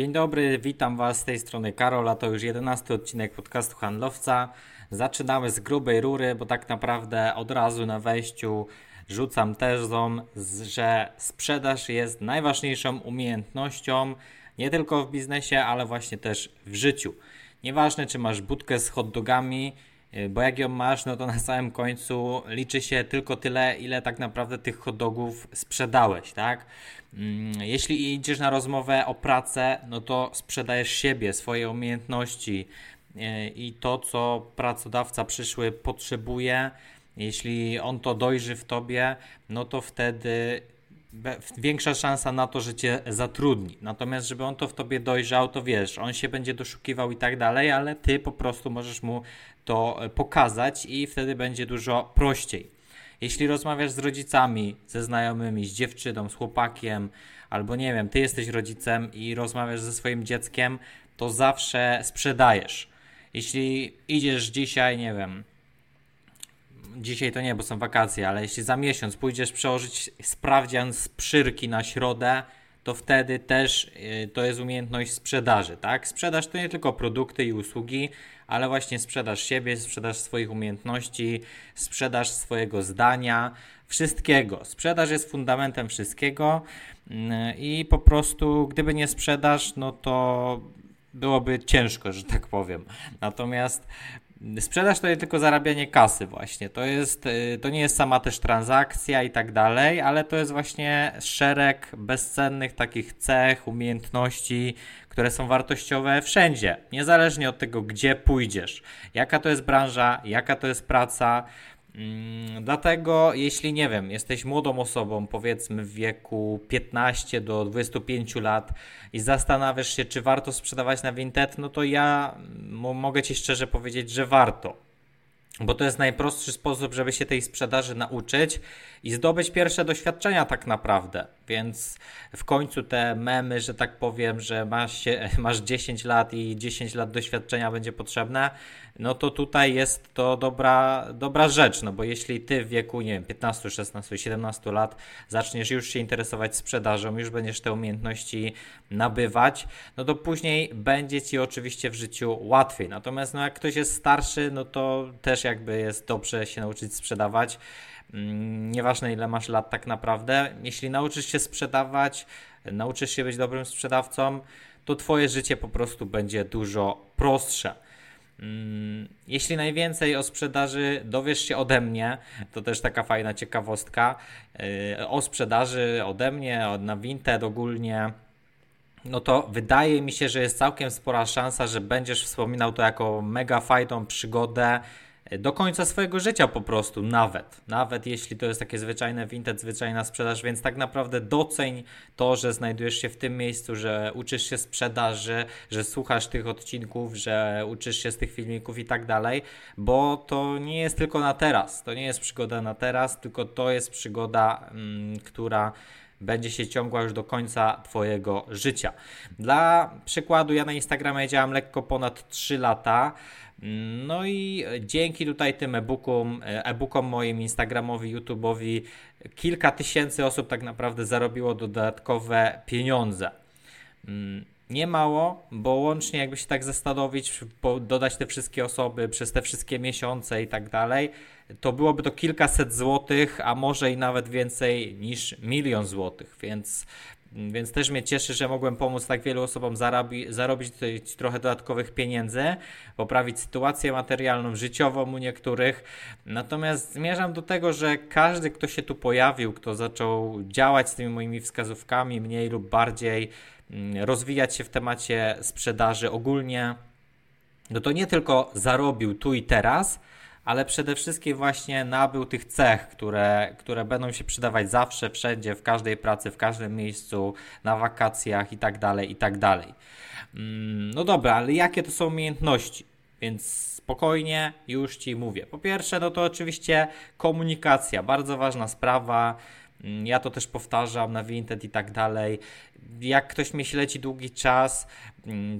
Dzień dobry, witam Was z tej strony Karola. To już jedenasty odcinek podcastu Handlowca. Zaczynamy z grubej rury, bo tak naprawdę od razu na wejściu rzucam tezą, że sprzedaż jest najważniejszą umiejętnością nie tylko w biznesie, ale właśnie też w życiu. Nieważne, czy masz budkę z hotdogami, y, bo jak ją masz, no to na samym końcu liczy się tylko tyle, ile tak naprawdę tych hotdogów sprzedałeś, tak? Mm, jeśli idziesz na rozmowę o pracę, no to sprzedajesz siebie, swoje umiejętności y, i to, co pracodawca przyszły potrzebuje. Jeśli on to dojrzy w tobie, no to wtedy większa szansa na to, że cię zatrudni. Natomiast, żeby on to w tobie dojrzał, to wiesz, on się będzie doszukiwał i tak dalej, ale ty po prostu możesz mu to e, pokazać i wtedy będzie dużo prościej. Jeśli rozmawiasz z rodzicami, ze znajomymi, z dziewczyną, z chłopakiem, albo nie wiem, ty jesteś rodzicem i rozmawiasz ze swoim dzieckiem, to zawsze sprzedajesz. Jeśli idziesz dzisiaj, nie wiem, dzisiaj to nie, bo są wakacje, ale jeśli za miesiąc pójdziesz przełożyć sprawdzian z przyrki na środę, to wtedy też y, to jest umiejętność sprzedaży, tak? Sprzedaż to nie tylko produkty i usługi, ale właśnie sprzedaż siebie, sprzedaż swoich umiejętności, sprzedaż swojego zdania, wszystkiego. Sprzedaż jest fundamentem wszystkiego mm, i po prostu gdyby nie sprzedaż, no to byłoby ciężko, że tak powiem. Natomiast Sprzedaż to jest tylko zarabianie kasy właśnie. To, jest, y, to nie jest sama też transakcja i tak dalej, ale to jest właśnie szereg bezcennych takich cech, umiejętności, które są wartościowe wszędzie, niezależnie od tego, gdzie pójdziesz, jaka to jest branża, jaka to jest praca, dlatego, jeśli nie wiem, jesteś młodą osobą, powiedzmy w wieku 15 do 25 lat i zastanawiasz się, czy warto sprzedawać na Vinted, no to ja mogę Ci szczerze powiedzieć, że warto bo to jest najprostszy sposób, żeby się tej sprzedaży nauczyć i zdobyć pierwsze doświadczenia tak naprawdę. Więc w końcu te memy, że tak powiem, że masz, się, masz 10 lat i 10 lat doświadczenia będzie potrzebne, no to tutaj jest to dobra, dobra rzecz, no bo jeśli ty w wieku, nie wiem, 15, 16, 17 lat zaczniesz już się interesować sprzedażą, już będziesz te umiejętności nabywać, no to później będzie ci oczywiście w życiu łatwiej. Natomiast no jak ktoś jest starszy, no to też jakby jest dobrze się nauczyć sprzedawać. Mm, nieważne ile masz lat tak naprawdę, jeśli nauczysz się sprzedawać, nauczysz się być dobrym sprzedawcą, to twoje życie po prostu będzie dużo prostsze. Mm, jeśli najwięcej o sprzedaży dowiesz się ode mnie, to też taka fajna ciekawostka yy, o sprzedaży ode mnie, na Vinted ogólnie, no to wydaje mi się, że jest całkiem spora szansa, że będziesz wspominał to jako mega fajną przygodę do końca swojego życia po prostu, nawet. Nawet jeśli to jest takie zwyczajne vintage, zwyczajna sprzedaż, więc tak naprawdę doceń to, że znajdujesz się w tym miejscu, że uczysz się sprzedaży, że słuchasz tych odcinków, że uczysz się z tych filmików i tak dalej, bo to nie jest tylko na teraz. To nie jest przygoda na teraz, tylko to jest przygoda, mm, która będzie się ciągła już do końca Twojego życia. Dla przykładu, ja na Instagramie działam lekko ponad 3 lata. No i dzięki tutaj tym e-bookom, e-bookom moim, Instagramowi, YouTube'owi, kilka tysięcy osób tak naprawdę zarobiło dodatkowe pieniądze. Mm, nie mało, bo łącznie jakby się tak zastanowić, dodać te wszystkie osoby przez te wszystkie miesiące i tak dalej, to byłoby to kilkaset złotych, a może i nawet więcej niż milion złotych, więc więc też mnie cieszy, że mogłem pomóc tak wielu osobom zarobi, zarobić trochę dodatkowych pieniędzy, poprawić sytuację materialną, życiową u niektórych. Natomiast zmierzam do tego, że każdy, kto się tu pojawił, kto zaczął działać z tymi moimi wskazówkami, mniej lub bardziej mm, rozwijać się w temacie sprzedaży ogólnie, no to nie tylko zarobił tu i teraz, ale przede wszystkim właśnie nabył tych cech, które, które będą się przydawać zawsze, wszędzie, w każdej pracy, w każdym miejscu, na wakacjach i tak dalej, i tak dalej. Mm, no dobra, ale jakie to są umiejętności? Więc spokojnie już Ci mówię. Po pierwsze, no to oczywiście komunikacja, bardzo ważna sprawa. Mm, ja to też powtarzam na Vinted i tak dalej. Jak ktoś mnie śledzi długi czas,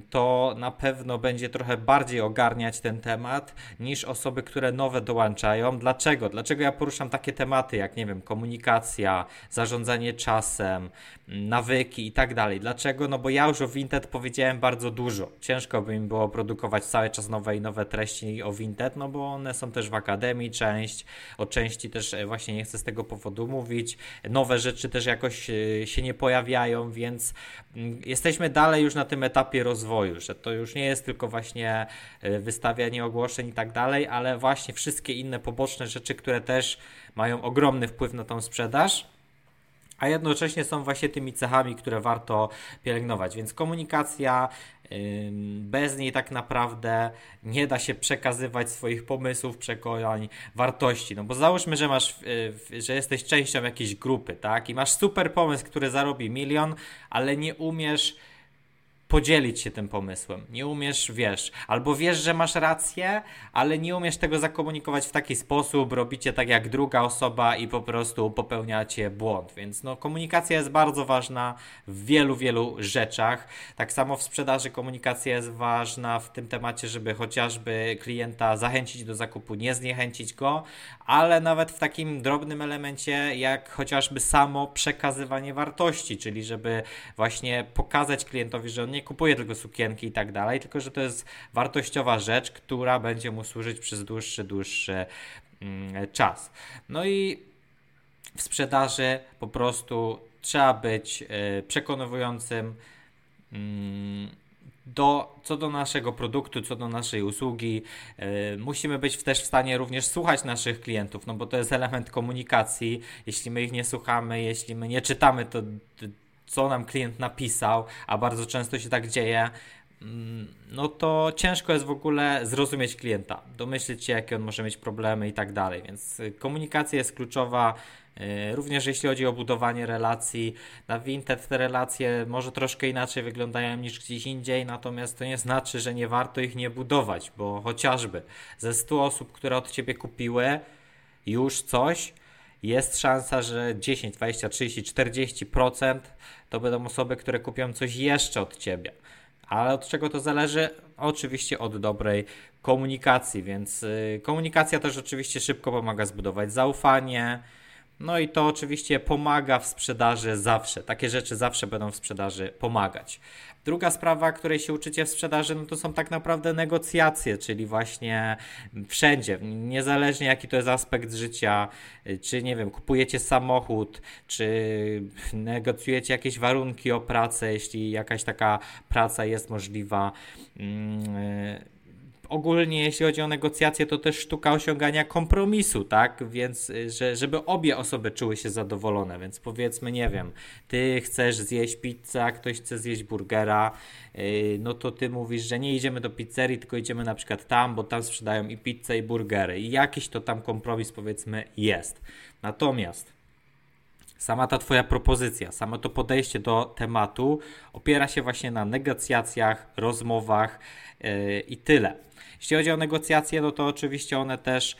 to na pewno będzie trochę bardziej ogarniać ten temat niż osoby, które nowe dołączają. Dlaczego? Dlaczego ja poruszam takie tematy jak, nie wiem, komunikacja, zarządzanie czasem, mm, nawyki i tak dalej. Dlaczego? No bo ja już o Vinted powiedziałem bardzo dużo. Ciężko by mi było produkować cały czas nowe i nowe treści o Vinted, no bo one są też w akademii część, o części też e, właśnie nie chcę z tego powodu mówić. Nowe rzeczy też jakoś e, się nie pojawiają, więc mm, jesteśmy dalej już na tym etapie rozwoju, że to już nie jest tylko właśnie e, wystawianie ogłoszeń i tak dalej, ale właśnie wszystkie inne poboczne rzeczy, które też mają ogromny wpływ na tą sprzedaż a jednocześnie są właśnie tymi cechami, które warto pielęgnować. Więc komunikacja, bez niej tak naprawdę nie da się przekazywać swoich pomysłów, przekonań, wartości. No bo załóżmy, że masz, że jesteś częścią jakiejś grupy, tak? I masz super pomysł, który zarobi milion, ale nie umiesz podzielić się tym pomysłem. Nie umiesz, wiesz, albo wiesz, że masz rację, ale nie umiesz tego zakomunikować w taki sposób, robicie tak jak druga osoba i po prostu popełniacie błąd. Więc no, komunikacja jest bardzo ważna w wielu, wielu rzeczach. Tak samo w sprzedaży komunikacja jest ważna w tym temacie, żeby chociażby klienta zachęcić do zakupu, nie zniechęcić go, ale nawet w takim drobnym elemencie, jak chociażby samo przekazywanie wartości, czyli żeby właśnie pokazać klientowi, że on nie kupuje tylko sukienki i tak dalej, tylko że to jest wartościowa rzecz, która będzie mu służyć przez dłuższy, dłuższy mm, czas. No i w sprzedaży po prostu trzeba być y, przekonującym. Mm, do, co do naszego produktu, co do naszej usługi, yy, musimy być też w stanie również słuchać naszych klientów, no bo to jest element komunikacji. Jeśli my ich nie słuchamy, jeśli my nie czytamy to, co nam klient napisał, a bardzo często się tak dzieje, mm, no to ciężko jest w ogóle zrozumieć klienta, domyślić się, jakie on może mieć problemy i tak dalej. Więc komunikacja jest kluczowa, E, również jeśli chodzi o budowanie relacji, na Vinted te relacje może troszkę inaczej wyglądają niż gdzieś indziej, natomiast to nie znaczy, że nie warto ich nie budować, bo chociażby ze 100 osób, które od Ciebie kupiły już coś, jest szansa, że 10, 20, 30, 40% to będą osoby, które kupią coś jeszcze od Ciebie. Ale od czego to zależy? Oczywiście od dobrej komunikacji, więc y, komunikacja też oczywiście szybko pomaga zbudować zaufanie, no i to oczywiście pomaga w sprzedaży zawsze. Takie rzeczy zawsze będą w sprzedaży pomagać. Druga sprawa, której się uczycie w sprzedaży, no to są tak naprawdę negocjacje, czyli właśnie wszędzie, niezależnie jaki to jest aspekt życia, czy nie wiem, kupujecie samochód, czy negocjujecie jakieś warunki o pracę, jeśli jakaś taka praca jest możliwa. Yy, ogólnie jeśli chodzi o negocjacje, to też sztuka osiągania kompromisu, tak? Więc, y, że, żeby obie osoby czuły się zadowolone, więc powiedzmy, nie wiem, ty chcesz zjeść pizzę, a ktoś chce zjeść burgera, yy, no to ty mówisz, że nie idziemy do pizzerii, tylko idziemy na przykład tam, bo tam sprzedają i pizzę, i burgery. I jakiś to tam kompromis, powiedzmy, jest. Natomiast sama ta Twoja propozycja, samo to podejście do tematu opiera się właśnie na negocjacjach, rozmowach yy, i tyle. Jeśli chodzi o negocjacje, no to oczywiście one też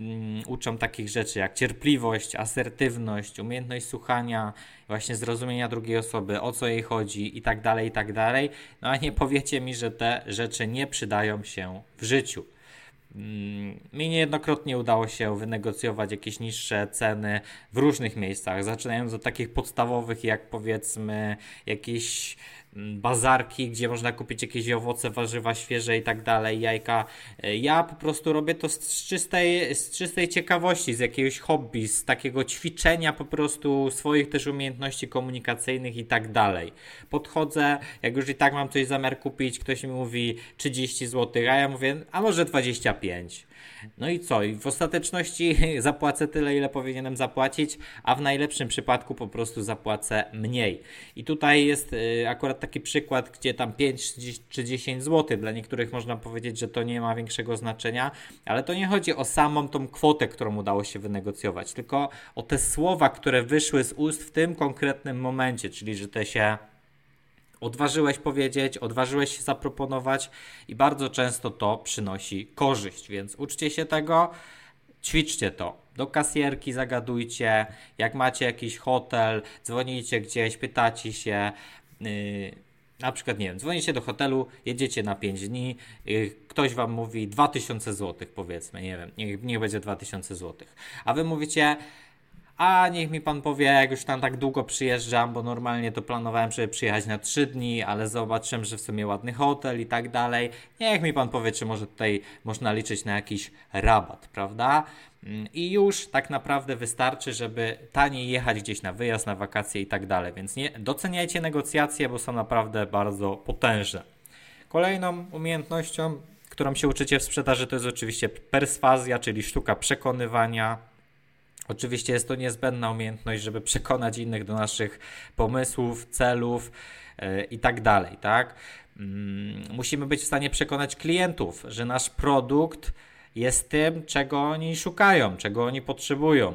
um, uczą takich rzeczy jak cierpliwość, asertywność, umiejętność słuchania, właśnie zrozumienia drugiej osoby, o co jej chodzi i tak dalej, i tak dalej. No a nie powiecie mi, że te rzeczy nie przydają się w życiu. Mm, mi niejednokrotnie udało się wynegocjować jakieś niższe ceny w różnych miejscach, zaczynając od takich podstawowych, jak powiedzmy jakieś bazarki, gdzie można kupić jakieś owoce, warzywa świeże i tak dalej, jajka. E, ja po prostu robię to z czystej, z czystej ciekawości, z jakiegoś hobby, z takiego ćwiczenia po prostu swoich też umiejętności komunikacyjnych i tak dalej. Podchodzę, jak już i tak mam coś zamiar kupić, ktoś mi mówi 30 zł, a ja mówię, a może 25. No i co? I w ostateczności zapłacę tyle, ile powinienem zapłacić, a w najlepszym przypadku po prostu zapłacę mniej. I tutaj jest y, akurat taki przykład, gdzie tam 5 czy 10 zł, dla niektórych można powiedzieć, że to nie ma większego znaczenia, ale to nie chodzi o samą tą kwotę, którą udało się wynegocjować, tylko o te słowa, które wyszły z ust w tym konkretnym momencie, czyli że te się odważyłeś powiedzieć, odważyłeś się zaproponować i bardzo często to przynosi korzyść, więc uczcie się tego, ćwiczcie to. Do kasjerki zagadujcie, jak macie jakiś hotel, dzwonicie gdzieś, pytacie się, Na przykład, nie wiem, dzwonicie do hotelu, jedziecie na 5 dni, yy, ktoś wam mówi 2000 zł, powiedzmy, nie wiem, niech, niech będzie 2000 zł. A wy mówicie, a niech mi pan powie, jak już tam tak długo przyjeżdżam, bo normalnie to planowałem, żeby przyjechać na 3 dni, ale zobaczyłem, że w sumie ładny hotel i tak dalej. Niech mi pan powie, czy może tutaj można liczyć na jakiś rabat, prawda? I już tak naprawdę wystarczy, żeby taniej jechać gdzieś na wyjazd, na wakacje i tak dalej. Więc nie doceniajcie negocjacje, bo są naprawdę bardzo potężne. Kolejną umiejętnością, którą się uczycie w sprzedaży, to jest oczywiście perswazja, czyli sztuka przekonywania Oczywiście jest to niezbędna umiejętność, żeby przekonać innych do naszych pomysłów, celów yy, i tak dalej, tak? Mm, musimy być w stanie przekonać klientów, że nasz produkt jest tym, czego oni szukają, czego oni potrzebują.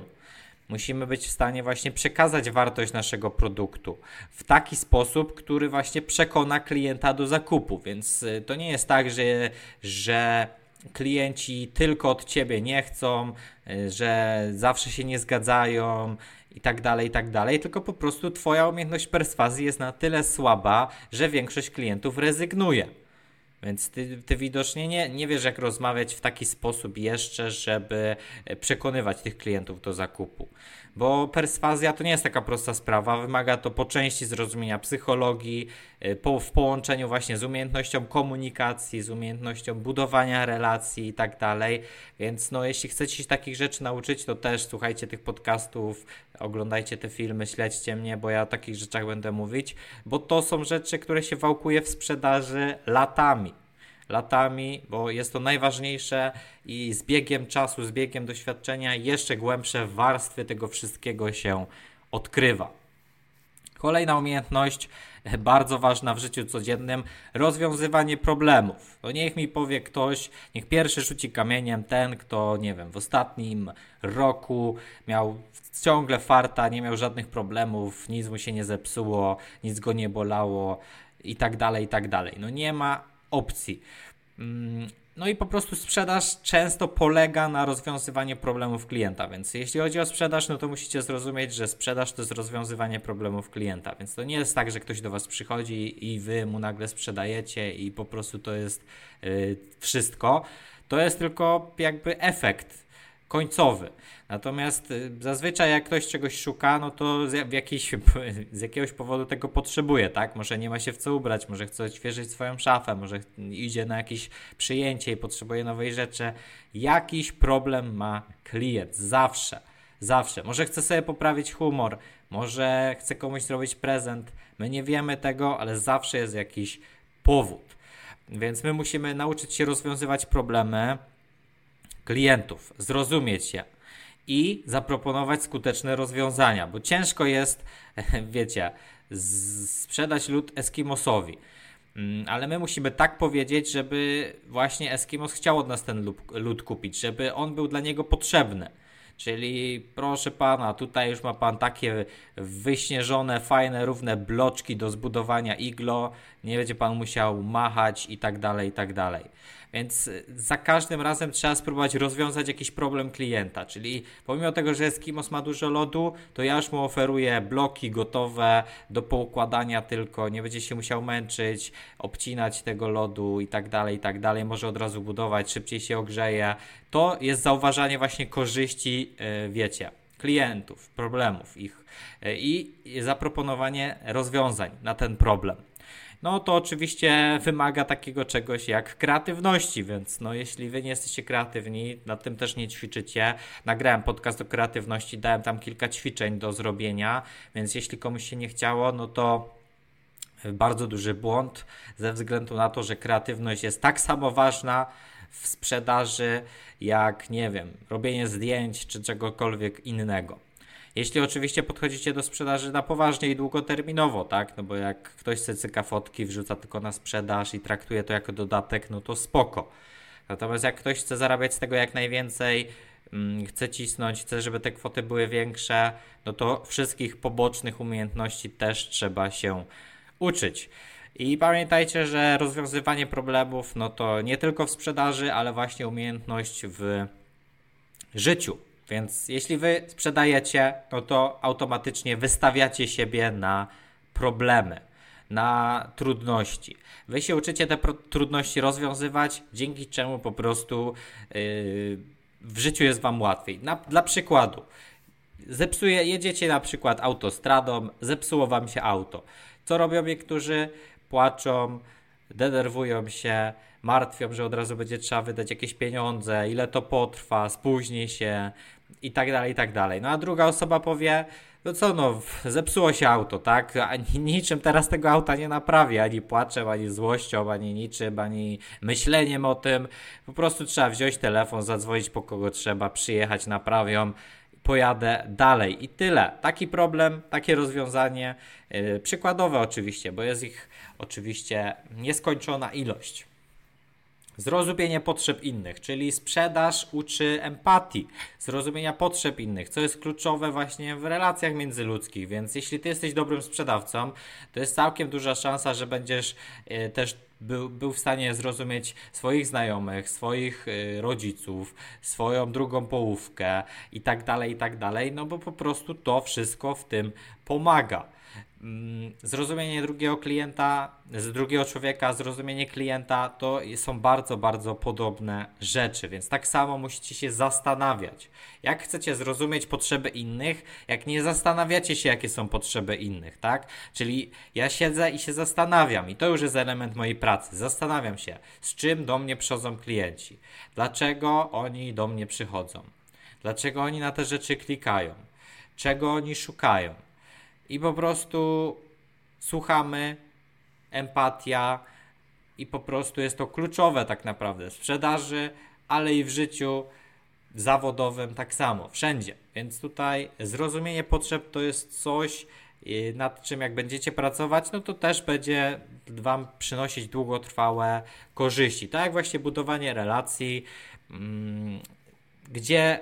Musimy być w stanie właśnie przekazać wartość naszego produktu w taki sposób, który właśnie przekona klienta do zakupu. Więc y, to nie jest tak, że, że klienci tylko od ciebie nie chcą, y, że zawsze się nie zgadzają i tak dalej, i tak dalej, tylko po prostu twoja umiejętność perswazji jest na tyle słaba, że większość klientów rezygnuje. Więc ty, ty widocznie nie, nie wiesz, jak rozmawiać w taki sposób jeszcze, żeby przekonywać tych klientów do zakupu. Bo perswazja to nie jest taka prosta sprawa, wymaga to po części zrozumienia psychologii, po, w połączeniu właśnie z umiejętnością komunikacji, z umiejętnością budowania relacji i tak dalej, więc no jeśli chcecie się takich rzeczy nauczyć, to też słuchajcie tych podcastów, oglądajcie te filmy, śledźcie mnie, bo ja o takich rzeczach będę mówić, bo to są rzeczy, które się wałkuje w sprzedaży latami latami, bo jest to najważniejsze i z biegiem czasu, z biegiem doświadczenia jeszcze głębsze warstwy tego wszystkiego się odkrywa. Kolejna umiejętność, bardzo ważna w życiu codziennym, rozwiązywanie problemów. To niech mi powie ktoś, niech pierwszy rzuci kamieniem ten, kto, nie wiem, w ostatnim roku miał ciągle farta, nie miał żadnych problemów, nic mu się nie zepsuło, nic go nie bolało i tak dalej, i tak dalej. No nie ma opcji. No i po prostu sprzedaż często polega na rozwiązywaniu problemów klienta, więc jeśli chodzi o sprzedaż, no to musicie zrozumieć, że sprzedaż to jest rozwiązywanie problemów klienta, więc to nie jest tak, że ktoś do Was przychodzi i Wy mu nagle sprzedajecie i po prostu to jest yy, wszystko. To jest tylko jakby efekt końcowy. Natomiast y, zazwyczaj jak ktoś czegoś szuka, no to z, jakiś, z jakiegoś powodu tego potrzebuje, tak? Może nie ma się w co ubrać, może chce odświeżyć swoją szafę, może idzie na jakieś przyjęcie i potrzebuje nowej rzeczy. Jakiś problem ma klient, zawsze, zawsze. Może chce sobie poprawić humor, może chce komuś zrobić prezent. My nie wiemy tego, ale zawsze jest jakiś powód. Więc my musimy nauczyć się rozwiązywać problemy klientów, zrozumieć je i zaproponować skuteczne rozwiązania, bo ciężko jest, wiecie, sprzedać lód Eskimosowi. Mm, ale my musimy tak powiedzieć, żeby właśnie Eskimos chciał od nas ten lód kupić, żeby on był dla niego potrzebny. Czyli proszę pana, tutaj już ma pan takie wyśnieżone, fajne, równe bloczki do zbudowania iglo, nie będzie pan musiał machać i tak dalej, i tak dalej. Więc za każdym razem trzeba spróbować rozwiązać jakiś problem klienta, czyli pomimo tego, że Eskimos ma dużo lodu, to ja już mu oferuję bloki gotowe do poukładania tylko, nie będzie się musiał męczyć, obcinać tego lodu i tak dalej, i tak dalej, może od razu budować, szybciej się ogrzeje. To jest zauważanie właśnie korzyści, e, wiecie, klientów, problemów ich e, i zaproponowanie rozwiązań na ten problem no to oczywiście wymaga takiego czegoś jak kreatywności, więc no jeśli wy nie jesteście kreatywni, nad tym też nie ćwiczycie, nagrałem podcast o kreatywności, dałem tam kilka ćwiczeń do zrobienia, więc jeśli komuś się nie chciało, no to bardzo duży błąd ze względu na to, że kreatywność jest tak samo ważna w sprzedaży, jak nie wiem, robienie zdjęć czy czegokolwiek innego. Jeśli oczywiście podchodzicie do sprzedaży na poważnie i długoterminowo, tak? No bo jak ktoś chce cyka fotki, wrzuca tylko na sprzedaż i traktuje to jako dodatek, no to spoko. Natomiast jak ktoś chce zarabiać z tego jak najwięcej, mm, chce cisnąć, chce, żeby te kwoty były większe, no to wszystkich pobocznych umiejętności też trzeba się uczyć. I pamiętajcie, że rozwiązywanie problemów, no to nie tylko w sprzedaży, ale właśnie umiejętność w życiu. Więc jeśli wy sprzedajecie, no to automatycznie wystawiacie siebie na problemy, na trudności. Wy się uczycie te trudności rozwiązywać, dzięki czemu po prostu yy, w życiu jest wam łatwiej. Na, dla przykładu, zepsuje, jedziecie na przykład autostradą, zepsuło wam się auto. Co robią niektórzy? Płaczą, denerwują się, martwią, że od razu będzie trzeba wydać jakieś pieniądze, ile to potrwa, spóźni się i tak dalej, i tak dalej. No a druga osoba powie, no co no, zepsuło się auto, tak? Ani niczym teraz tego auta nie naprawię, ani płaczem, ani złością, ani niczym, ani myśleniem o tym. Po prostu trzeba wziąć telefon, zadzwonić po kogo trzeba, przyjechać, naprawią pojadę dalej i tyle. Taki problem, takie rozwiązanie, yy, przykładowe oczywiście, bo jest ich oczywiście nieskończona ilość. Zrozumienie potrzeb innych, czyli sprzedaż uczy empatii, zrozumienia potrzeb innych, co jest kluczowe właśnie w relacjach międzyludzkich. Więc jeśli ty jesteś dobrym sprzedawcą, to jest całkiem duża szansa, że będziesz e, też był, był w stanie zrozumieć swoich znajomych, swoich e, rodziców, swoją drugą połówkę i tak dalej, i tak dalej, no bo po prostu to wszystko w tym pomaga. Mm, zrozumienie drugiego klienta, z drugiego człowieka, zrozumienie klienta to są bardzo, bardzo podobne rzeczy, więc tak samo musicie się zastanawiać. Jak chcecie zrozumieć potrzeby innych, jak nie zastanawiacie się, jakie są potrzeby innych, tak? Czyli ja siedzę i się zastanawiam, i to już jest element mojej pracy. Zastanawiam się, z czym do mnie przychodzą klienci, dlaczego oni do mnie przychodzą, dlaczego oni na te rzeczy klikają, czego oni szukają i po prostu słuchamy, empatia i po prostu jest to kluczowe tak naprawdę w sprzedaży, ale i w życiu zawodowym tak samo, wszędzie. Więc tutaj zrozumienie potrzeb to jest coś, y, nad czym jak będziecie pracować, no to też będzie Wam przynosić długotrwałe korzyści. Tak jak właśnie budowanie relacji, mm, gdzie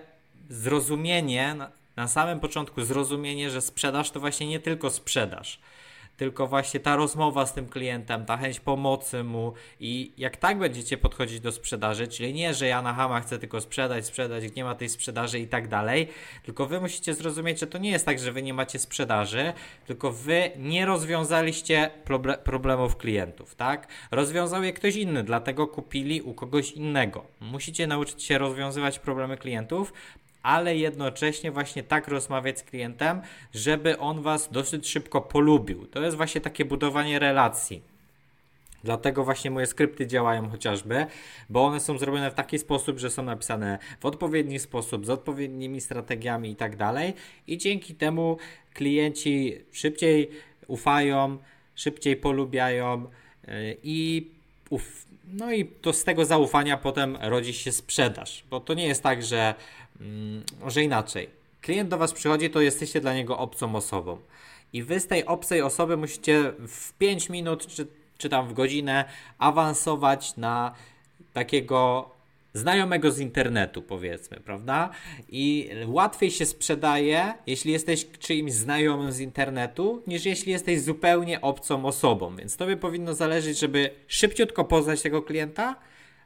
zrozumienie na samym początku zrozumienie, że sprzedaż to właśnie nie tylko sprzedaż, tylko właśnie ta rozmowa z tym klientem, ta chęć pomocy mu i jak tak będziecie podchodzić do sprzedaży, czyli nie, że ja na hama chcę tylko sprzedać, sprzedać, nie ma tej sprzedaży i tak dalej, tylko wy musicie zrozumieć, że to nie jest tak, że wy nie macie sprzedaży, tylko wy nie rozwiązaliście problemów klientów, tak? Rozwiązał je ktoś inny, dlatego kupili u kogoś innego. Musicie nauczyć się rozwiązywać problemy klientów, ale jednocześnie właśnie tak rozmawiać z klientem, żeby on was dosyć szybko polubił. To jest właśnie takie budowanie relacji. Dlatego właśnie moje skrypty działają chociażby, bo one są zrobione w taki sposób, że są napisane w odpowiedni sposób, z odpowiednimi strategiami i tak dalej. I dzięki temu klienci szybciej ufają, szybciej polubiają yy, i uf, no i to z tego zaufania potem rodzi się sprzedaż, bo to nie jest tak, że że inaczej. Klient do Was przychodzi, to jesteście dla niego obcą osobą. I Wy z tej obcej osoby musicie w 5 minut czy, czy tam w godzinę awansować na takiego znajomego z internetu, powiedzmy, prawda? I łatwiej się sprzedaje, jeśli jesteś czyimś znajomym z internetu, niż jeśli jesteś zupełnie obcą osobą. Więc tobie powinno zależeć, żeby szybciutko poznać tego klienta,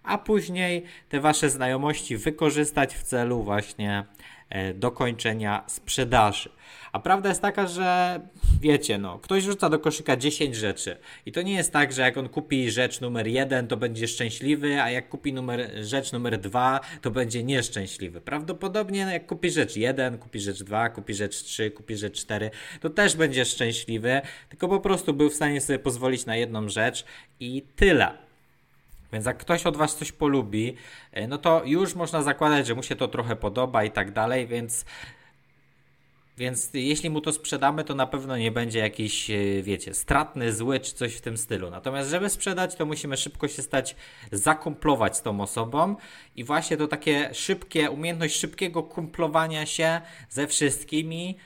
a później te wasze znajomości wykorzystać w celu właśnie e, dokończenia sprzedaży. A prawda jest taka, że wiecie, no, ktoś rzuca do koszyka 10 rzeczy i to nie jest tak, że jak on kupi rzecz numer 1, to będzie szczęśliwy, a jak kupi numer, rzecz numer 2, to będzie nieszczęśliwy. Prawdopodobnie jak kupi rzecz 1, kupi rzecz 2, kupi rzecz 3, kupi rzecz 4, to też będzie szczęśliwy, tylko po prostu był w stanie sobie pozwolić na jedną rzecz i tyle. Więc jak ktoś od Was coś polubi, e, no to już można zakładać, że mu się to trochę podoba i tak dalej, więc. Więc jeśli mu to sprzedamy, to na pewno nie będzie jakiś, e, wiecie, stratny, zły czy coś w tym stylu. Natomiast, żeby sprzedać, to musimy szybko się stać, zakumplować z tą osobą i właśnie to takie szybkie, umiejętność szybkiego kumplowania się ze wszystkimi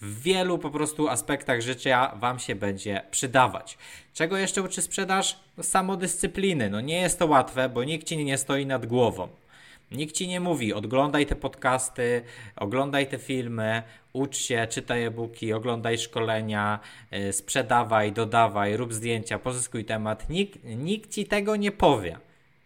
w wielu po prostu aspektach życia Wam się będzie przydawać. Czego jeszcze uczy sprzedaż? No, samodyscypliny. No nie jest to łatwe, bo nikt Ci nie stoi nad głową. Nikt Ci nie mówi, oglądaj te podcasty, oglądaj te filmy, ucz się, czytaj e-booki, oglądaj szkolenia, yy, sprzedawaj, dodawaj, rób zdjęcia, pozyskuj temat. Nikt, nikt Ci tego nie powie.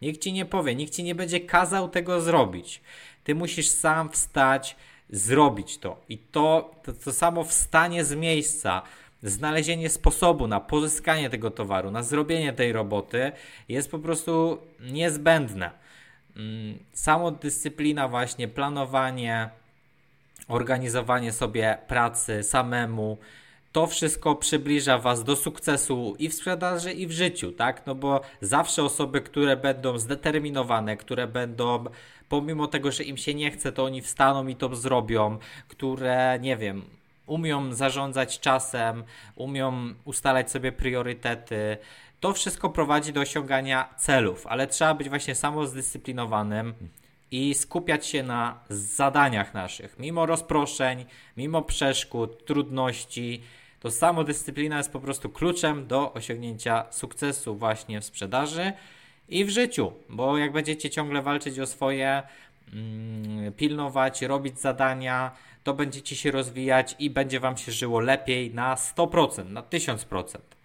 Nikt Ci nie powie, nikt Ci nie będzie kazał tego zrobić. Ty musisz sam wstać, zrobić to. I to, to, to samo wstanie z miejsca, znalezienie sposobu na pozyskanie tego towaru, na zrobienie tej roboty jest po prostu niezbędne. Mm, samodyscyplina, właśnie planowanie, organizowanie sobie pracy samemu, to wszystko przybliża Was do sukcesu i w sprzedaży, i w życiu, tak? No bo zawsze osoby, które będą zdeterminowane, które będą, pomimo tego, że im się nie chce, to oni wstaną i to zrobią, które, nie wiem, umią zarządzać czasem, umią ustalać sobie priorytety. To wszystko prowadzi do osiągania celów, ale trzeba być właśnie samozdyscyplinowanym i skupiać się na zadaniach naszych. Mimo rozproszeń, mimo przeszkód, trudności, to samodyscyplina jest po prostu kluczem do osiągnięcia sukcesu właśnie w sprzedaży i w życiu, bo jak będziecie ciągle walczyć o swoje, mm, pilnować, robić zadania, to będziecie się rozwijać i będzie Wam się żyło lepiej na 100%, na 1000%.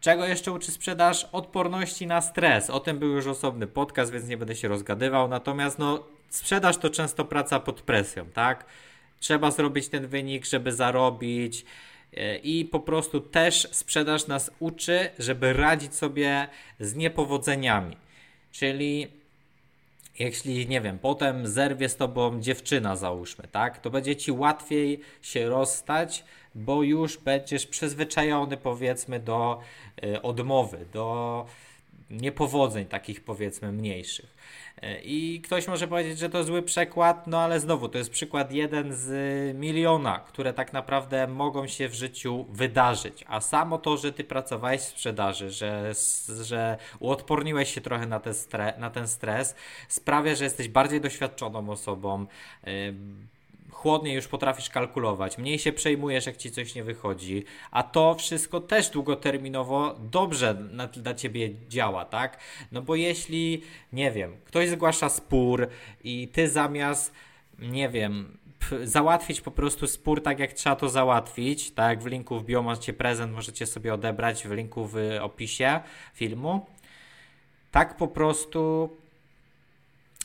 Czego jeszcze uczy sprzedaż? Odporności na stres. O tym był już osobny podcast, więc nie będę się rozgadywał. Natomiast no, sprzedaż to często praca pod presją, tak? Trzeba zrobić ten wynik, żeby zarobić. E, I po prostu też sprzedaż nas uczy, żeby radzić sobie z niepowodzeniami. Czyli jeśli, nie wiem, potem zerwie z tobą dziewczyna, załóżmy, tak, to będzie ci łatwiej się rozstać, bo już będziesz przyzwyczajony, powiedzmy, do y, odmowy, do niepowodzeń takich, powiedzmy, mniejszych. I ktoś może powiedzieć, że to zły przykład, no ale znowu to jest przykład jeden z miliona, które tak naprawdę mogą się w życiu wydarzyć. A samo to, że ty pracowałeś w sprzedaży, że, że uodporniłeś się trochę na na ten stres, sprawia, że jesteś bardziej doświadczoną osobą chłodniej już potrafisz kalkulować, mniej się przejmujesz, jak ci coś nie wychodzi, a to wszystko też długoterminowo dobrze na, dla ciebie działa, tak? No bo jeśli, nie wiem, ktoś zgłasza spór i ty zamiast, nie wiem, załatwić po prostu spór tak, jak trzeba to załatwić, tak jak w linku w bio macie prezent, możecie sobie odebrać w linku w opisie filmu, tak po prostu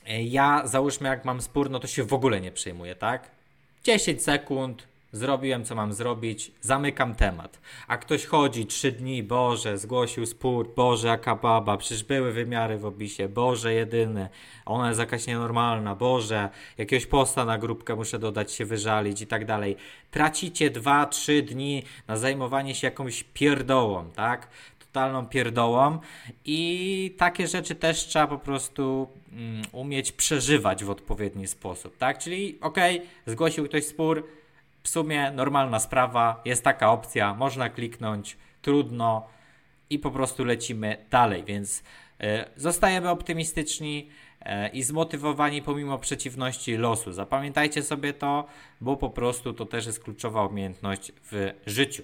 e, ja załóżmy jak mam spór, no to się w ogóle nie przejmuję, tak? 10 sekund, zrobiłem co mam zrobić, zamykam temat. A ktoś chodzi 3 dni, Boże, zgłosił spór, Boże, jaka baba, przecież były wymiary w opisie, Boże, jedyny, ona jest jakaś nienormalna, Boże, jakiegoś posta na grupkę muszę dodać, się wyżalić i tak dalej. Tracicie 2-3 dni na zajmowanie się jakąś pierdołą, tak? Totalną pierdołą. I takie rzeczy też trzeba po prostu um, umieć przeżywać w odpowiedni sposób, tak? Czyli okej, okay, zgłosił ktoś spór, w sumie normalna sprawa, jest taka opcja, można kliknąć, trudno. I po prostu lecimy dalej, więc y, zostajemy optymistyczni y, i zmotywowani pomimo przeciwności losu. Zapamiętajcie sobie to, bo po prostu to też jest kluczowa umiejętność w życiu.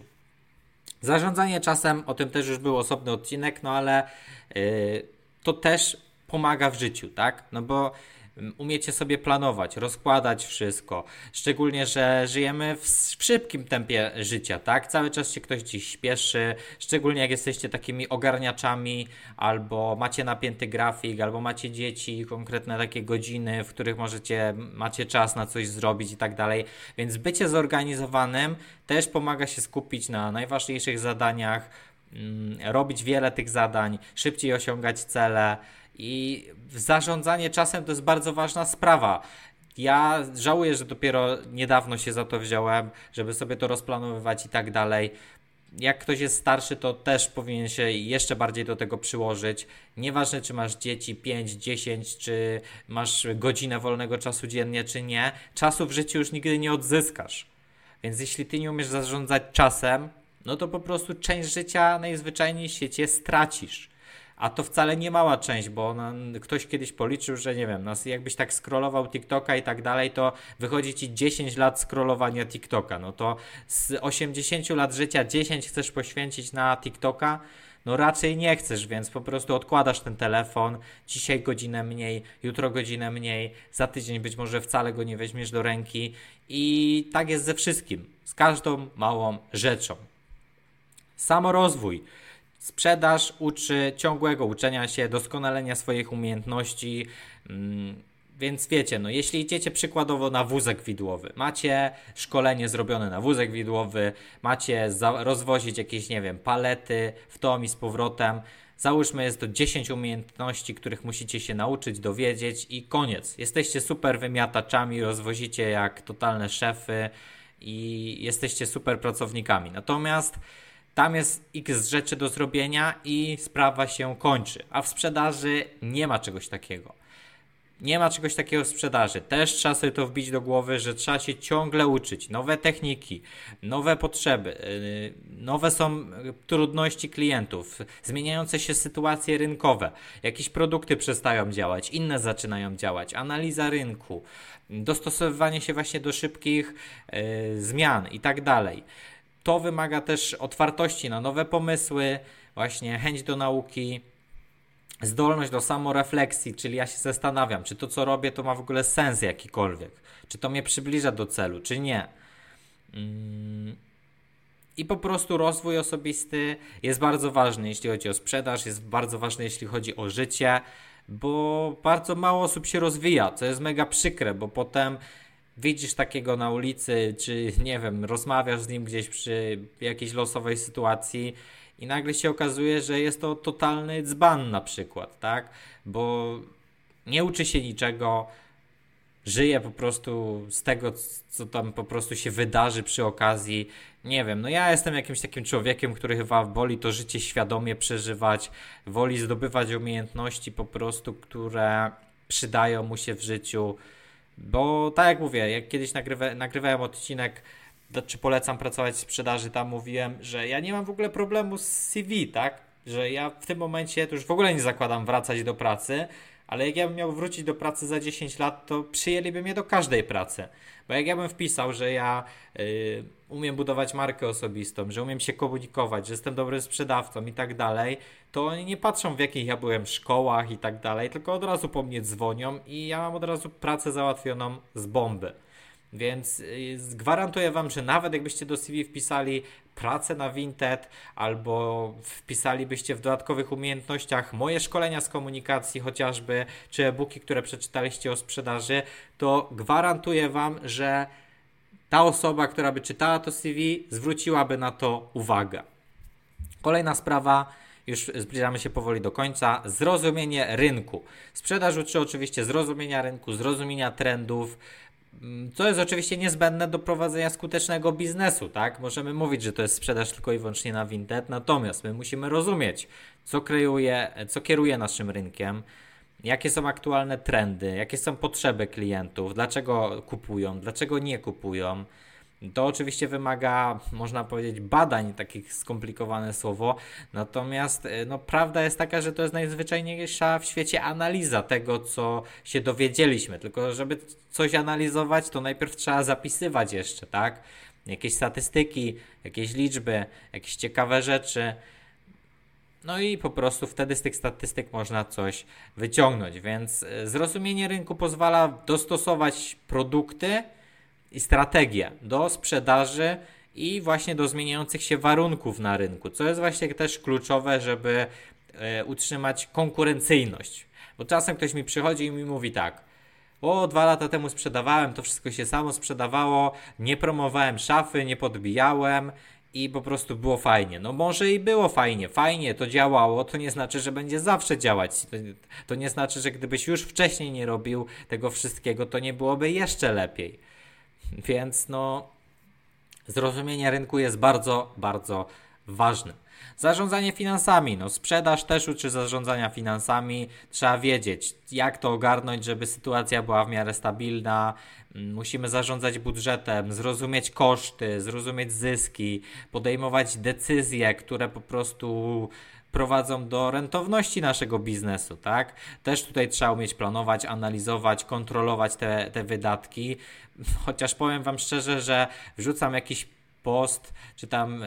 Zarządzanie czasem, o tym też już był osobny odcinek, no ale yy, to też pomaga w życiu, tak? No bo umiecie sobie planować, rozkładać wszystko. Szczególnie, że żyjemy w, szybkim tempie życia, tak? Cały czas się ktoś dziś śpieszy, szczególnie jak jesteście takimi ogarniaczami, albo macie napięty grafik, albo macie dzieci, konkretne takie godziny, w których możecie, macie czas na coś zrobić i tak dalej. Więc bycie zorganizowanym też pomaga się skupić na najważniejszych zadaniach, mm, robić wiele tych zadań, szybciej osiągać cele i zarządzanie czasem to jest bardzo ważna sprawa. Ja żałuję, że dopiero niedawno się za to wziąłem, żeby sobie to rozplanowywać i tak dalej. Jak ktoś jest starszy, to też powinien się jeszcze bardziej do tego przyłożyć. Nieważne, czy masz dzieci 5, 10, czy masz godzinę wolnego czasu dziennie, czy nie, czasu w życiu już nigdy nie odzyskasz. Więc jeśli ty nie umiesz zarządzać czasem, no to po prostu część życia najzwyczajniej w świecie stracisz. A to wcale nie mała część, bo ktoś kiedyś policzył, że nie wiem, nas, jakbyś tak scrollował TikToka i tak dalej, to wychodzi ci 10 lat scrollowania TikToka. No to z 80 lat życia 10 chcesz poświęcić na TikToka, no raczej nie chcesz, więc po prostu odkładasz ten telefon, dzisiaj godzinę mniej, jutro godzinę mniej, za tydzień być może wcale go nie weźmiesz do ręki i tak jest ze wszystkim, z każdą małą rzeczą. Samorozwój. Sprzedaż uczy ciągłego uczenia się, doskonalenia swoich umiejętności. Mm, Więc wiecie, no jeśli idziecie przykładowo na wózek widłowy, macie szkolenie zrobione na wózek widłowy, macie rozwozić jakieś, nie wiem, palety w tom i z powrotem, załóżmy jest to 10 umiejętności, których musicie się nauczyć, dowiedzieć i koniec. Jesteście super wymiataczami, rozwozicie jak totalne szefy i jesteście super pracownikami. Natomiast tam jest x rzeczy do zrobienia i sprawa się kończy. A w sprzedaży nie ma czegoś takiego. Nie ma czegoś takiego w sprzedaży. Też trzeba sobie to wbić do głowy, że trzeba się ciągle uczyć. Nowe techniki, nowe potrzeby, yy, nowe są trudności klientów, zmieniające się sytuacje rynkowe. Jakieś produkty przestają działać, inne zaczynają działać. Analiza rynku, dostosowywanie się właśnie do szybkich yy, zmian i tak dalej. To wymaga też otwartości na nowe pomysły, właśnie chęć do nauki zdolność do samorefleksji, czyli ja się zastanawiam, czy to co robię to ma w ogóle sens jakikolwiek, czy to mnie przybliża do celu, czy nie. Mm. I po prostu rozwój osobisty jest bardzo ważny, jeśli chodzi o sprzedaż, jest bardzo ważny, jeśli chodzi o życie, bo bardzo mało osób się rozwija, co jest mega przykre, bo potem widzisz takiego na ulicy, czy nie wiem, rozmawiasz z nim gdzieś przy jakiejś losowej sytuacji i nagle się okazuje, że jest to totalny dzban na przykład, tak? Bo nie uczy się niczego, żyje po prostu z tego, co tam po prostu się wydarzy przy okazji. Nie wiem, no ja jestem jakimś takim człowiekiem, który chyba woli to życie świadomie przeżywać, woli zdobywać umiejętności po prostu, które przydają mu się w życiu. Bo tak jak mówię, jak kiedyś nagrywa, nagrywałem odcinek czy polecam pracować w sprzedaży, tam mówiłem, że ja nie mam w ogóle problemu z CV, tak? Że ja w tym momencie to już w ogóle nie zakładam wracać do pracy, ale jak ja bym miał wrócić do pracy za 10 lat, to przyjęliby mnie do każdej pracy. Bo jak ja bym wpisał, że ja y, umiem budować markę osobistą, że umiem się komunikować, że jestem dobrym sprzedawcą i tak dalej, to oni nie patrzą w jakich ja byłem szkołach i tak dalej, tylko od razu po mnie dzwonią i ja mam od razu pracę załatwioną z bomby. Więc y, gwarantuję Wam, że nawet jakbyście do CV wpisali pracę na Vinted albo wpisalibyście w dodatkowych umiejętnościach moje szkolenia z komunikacji chociażby, czy e-booki, które przeczytaliście o sprzedaży, to gwarantuję Wam, że ta osoba, która by czytała to CV, zwróciłaby na to uwagę. Kolejna sprawa, już zbliżamy się powoli do końca, zrozumienie rynku. Sprzedaż uczy oczywiście zrozumienia rynku, zrozumienia trendów, co jest oczywiście niezbędne do prowadzenia skutecznego biznesu, tak? Możemy mówić, że to jest sprzedaż tylko i wyłącznie na Vinted, natomiast my musimy rozumieć, co kreuje, co kieruje naszym rynkiem, jakie są aktualne trendy, jakie są potrzeby klientów, dlaczego kupują, dlaczego nie kupują, to oczywiście wymaga, można powiedzieć, badań, takich skomplikowane słowo, natomiast e, no, prawda jest taka, że to jest najzwyczajniejsza w świecie analiza tego, co się dowiedzieliśmy. Tylko, żeby coś analizować, to najpierw trzeba zapisywać jeszcze, tak? Jakieś statystyki, jakieś liczby, jakieś ciekawe rzeczy. No i po prostu wtedy z tych statystyk można coś wyciągnąć, więc e, zrozumienie rynku pozwala dostosować produkty i strategię do sprzedaży i właśnie do zmieniających się warunków na rynku, co jest właśnie też kluczowe, żeby e, utrzymać konkurencyjność. Bo czasem ktoś mi przychodzi i mi mówi tak: O, dwa lata temu sprzedawałem, to wszystko się samo sprzedawało, nie promowałem szafy, nie podbijałem i po prostu było fajnie. No może i było fajnie, fajnie to działało, to nie znaczy, że będzie zawsze działać. To, to nie znaczy, że gdybyś już wcześniej nie robił tego wszystkiego, to nie byłoby jeszcze lepiej. Więc no, zrozumienie rynku jest bardzo, bardzo ważne. Zarządzanie finansami, no sprzedaż też uczy zarządzania finansami. Trzeba wiedzieć, jak to ogarnąć, żeby sytuacja była w miarę stabilna. Musimy zarządzać budżetem, zrozumieć koszty, zrozumieć zyski, podejmować decyzje, które po prostu prowadzą do rentowności naszego biznesu, tak? Też tutaj trzeba umieć planować, analizować, kontrolować te, te wydatki, chociaż powiem Wam szczerze, że wrzucam jakiś post, czy tam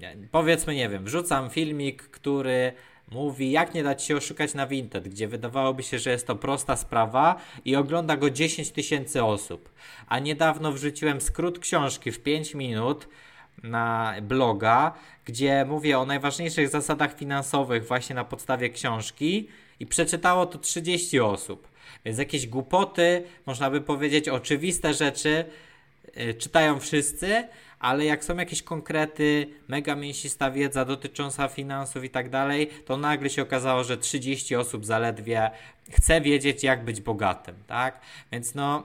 yy, powiedzmy, nie wiem, wrzucam filmik, który mówi, jak nie dać się oszukać na Vinted, gdzie wydawałoby się, że jest to prosta sprawa i ogląda go 10 tysięcy osób. A niedawno wrzuciłem skrót książki w 5 minut na bloga, gdzie mówię o najważniejszych zasadach finansowych właśnie na podstawie książki i przeczytało to 30 osób. Więc jakieś głupoty, można by powiedzieć, oczywiste rzeczy yy, czytają wszyscy, ale jak są jakieś konkrety, mega mięsista wiedza dotycząca finansów i tak dalej, to nagle się okazało, że 30 osób zaledwie chce wiedzieć, jak być bogatym, tak? Więc no,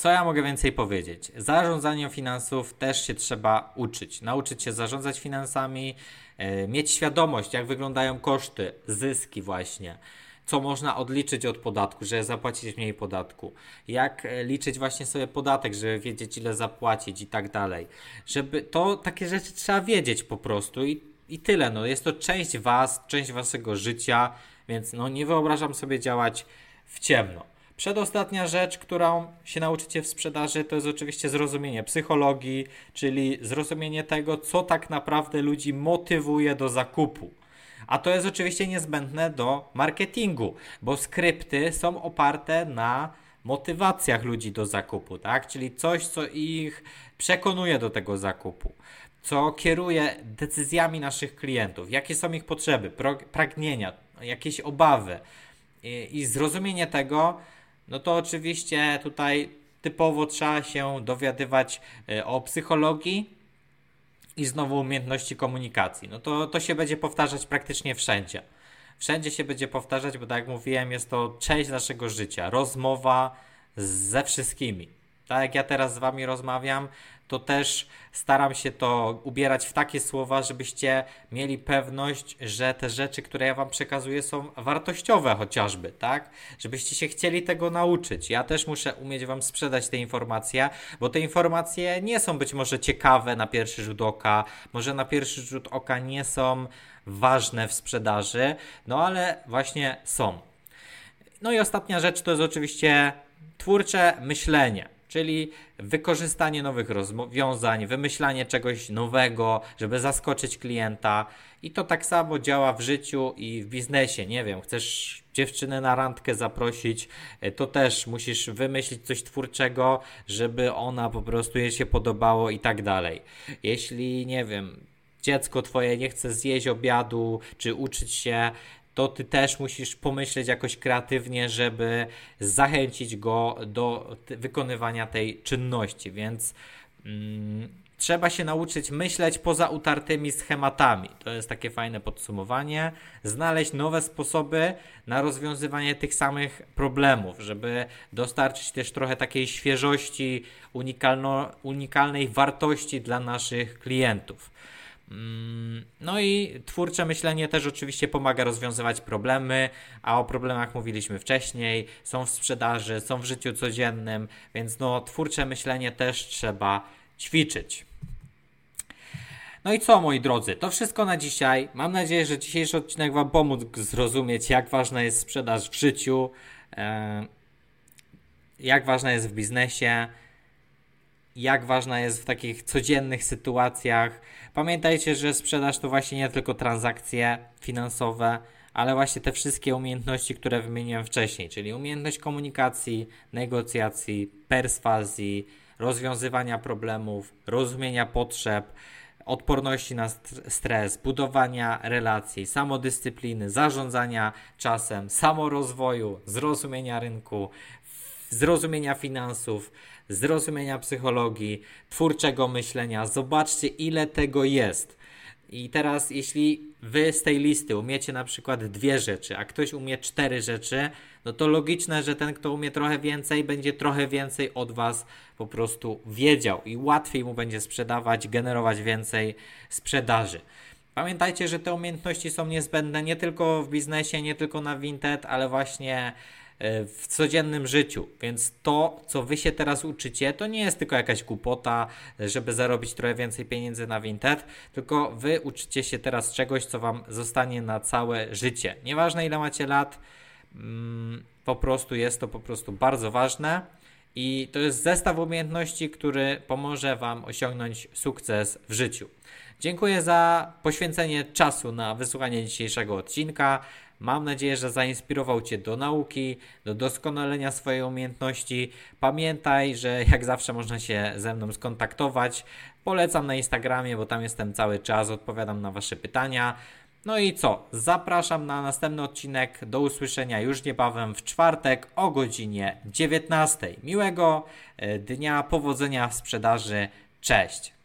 co ja mogę więcej powiedzieć? Zarządzania finansów też się trzeba uczyć. Nauczyć się zarządzać finansami, yy, mieć świadomość, jak wyglądają koszty, zyski, właśnie co można odliczyć od podatku, żeby zapłacić mniej podatku, jak e, liczyć właśnie sobie podatek, żeby wiedzieć ile zapłacić i tak dalej. Żeby to takie rzeczy trzeba wiedzieć po prostu i, i tyle. No, jest to część was, część waszego życia, więc no, nie wyobrażam sobie działać w ciemno. Przedostatnia rzecz, którą się nauczycie w sprzedaży, to jest oczywiście zrozumienie psychologii, czyli zrozumienie tego, co tak naprawdę ludzi motywuje do zakupu. A to jest oczywiście niezbędne do marketingu, bo skrypty są oparte na motywacjach ludzi do zakupu, tak? Czyli coś, co ich przekonuje do tego zakupu, co kieruje decyzjami naszych klientów, jakie są ich potrzeby, pragnienia, jakieś obawy. I, zrozumienie tego, no to oczywiście tutaj typowo trzeba się dowiadywać e, o psychologii, i znowu umiejętności komunikacji. No to, to się będzie powtarzać praktycznie wszędzie. Wszędzie się będzie powtarzać, bo tak jak mówiłem, jest to część naszego życia. Rozmowa ze wszystkimi. Tak jak ja teraz z Wami rozmawiam, to też staram się to ubierać w takie słowa, żebyście mieli pewność, że te rzeczy, które ja Wam przekazuję, są wartościowe chociażby, tak? Żebyście się chcieli tego nauczyć. Ja też muszę umieć Wam sprzedać te informacje, bo te informacje nie są być może ciekawe na pierwszy rzut oka, może na pierwszy rzut oka nie są ważne w sprzedaży, no ale właśnie są. No i ostatnia rzecz to jest oczywiście twórcze myślenie czyli wykorzystanie nowych rozwiązań, wymyślanie czegoś nowego, żeby zaskoczyć klienta. I to tak samo działa w życiu i w biznesie. Nie wiem, chcesz dziewczynę na randkę zaprosić, e, to też musisz wymyślić coś twórczego, żeby ona po prostu jej się podobało i tak dalej. Jeśli, nie wiem, dziecko twoje nie chce zjeść obiadu, czy uczyć się, to ty też musisz pomyśleć jakoś kreatywnie, żeby zachęcić go do wykonywania tej czynności, więc mm, trzeba się nauczyć myśleć poza utartymi schematami. To jest takie fajne podsumowanie. Znaleźć nowe sposoby na rozwiązywanie tych samych problemów, żeby dostarczyć też trochę takiej świeżości, unikalno, unikalnej wartości dla naszych klientów. Mm, no i twórcze myślenie też oczywiście pomaga rozwiązywać problemy, a o problemach mówiliśmy wcześniej, są w sprzedaży, są w życiu codziennym, więc no twórcze myślenie też trzeba ćwiczyć. No i co, moi drodzy, to wszystko na dzisiaj. Mam nadzieję, że dzisiejszy odcinek Wam pomógł zrozumieć, jak ważna jest sprzedaż w życiu, e, jak ważna jest w biznesie, jak ważna jest w takich codziennych sytuacjach. Pamiętajcie, że sprzedaż to właśnie nie tylko transakcje finansowe, ale właśnie te wszystkie umiejętności, które wymieniłem wcześniej, czyli umiejętność komunikacji, negocjacji, perswazji, rozwiązywania problemów, rozumienia potrzeb, odporności na stres, budowania relacji, samodyscypliny, zarządzania czasem, samorozwoju, zrozumienia rynku, zrozumienia finansów, zrozumienia psychologii, twórczego myślenia. Zobaczcie, ile tego jest. I teraz, jeśli wy z tej listy umiecie na przykład dwie rzeczy, a ktoś umie cztery rzeczy, no to logiczne, że ten, kto umie trochę więcej, będzie trochę więcej od was po prostu wiedział i łatwiej mu będzie sprzedawać, generować więcej sprzedaży. Pamiętajcie, że te umiejętności są niezbędne nie tylko w biznesie, nie tylko na Vinted, ale właśnie w codziennym życiu. Więc to, co wy się teraz uczycie, to nie jest tylko jakaś głupota, żeby zarobić trochę więcej pieniędzy na Vinted, tylko wy uczycie się teraz czegoś, co wam zostanie na całe życie. Nieważne ile macie lat, mm, po prostu jest to po prostu bardzo ważne. I to jest zestaw umiejętności, który pomoże Wam osiągnąć sukces w życiu. Dziękuję za poświęcenie czasu na wysłuchanie dzisiejszego odcinka. Mam nadzieję, że zainspirował Cię do nauki, do doskonalenia swojej umiejętności. Pamiętaj, że jak zawsze można się ze mną skontaktować. Polecam na Instagramie, bo tam jestem cały czas, odpowiadam na Wasze pytania. No i co? Zapraszam na następny odcinek. Do usłyszenia już niebawem w czwartek o godzinie 19. Miłego e, dnia, powodzenia w sprzedaży. Cześć.